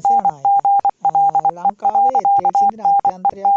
සෙනනායක. ලංකාවේ තෙල් සිඳින අත්‍යන්තරයක්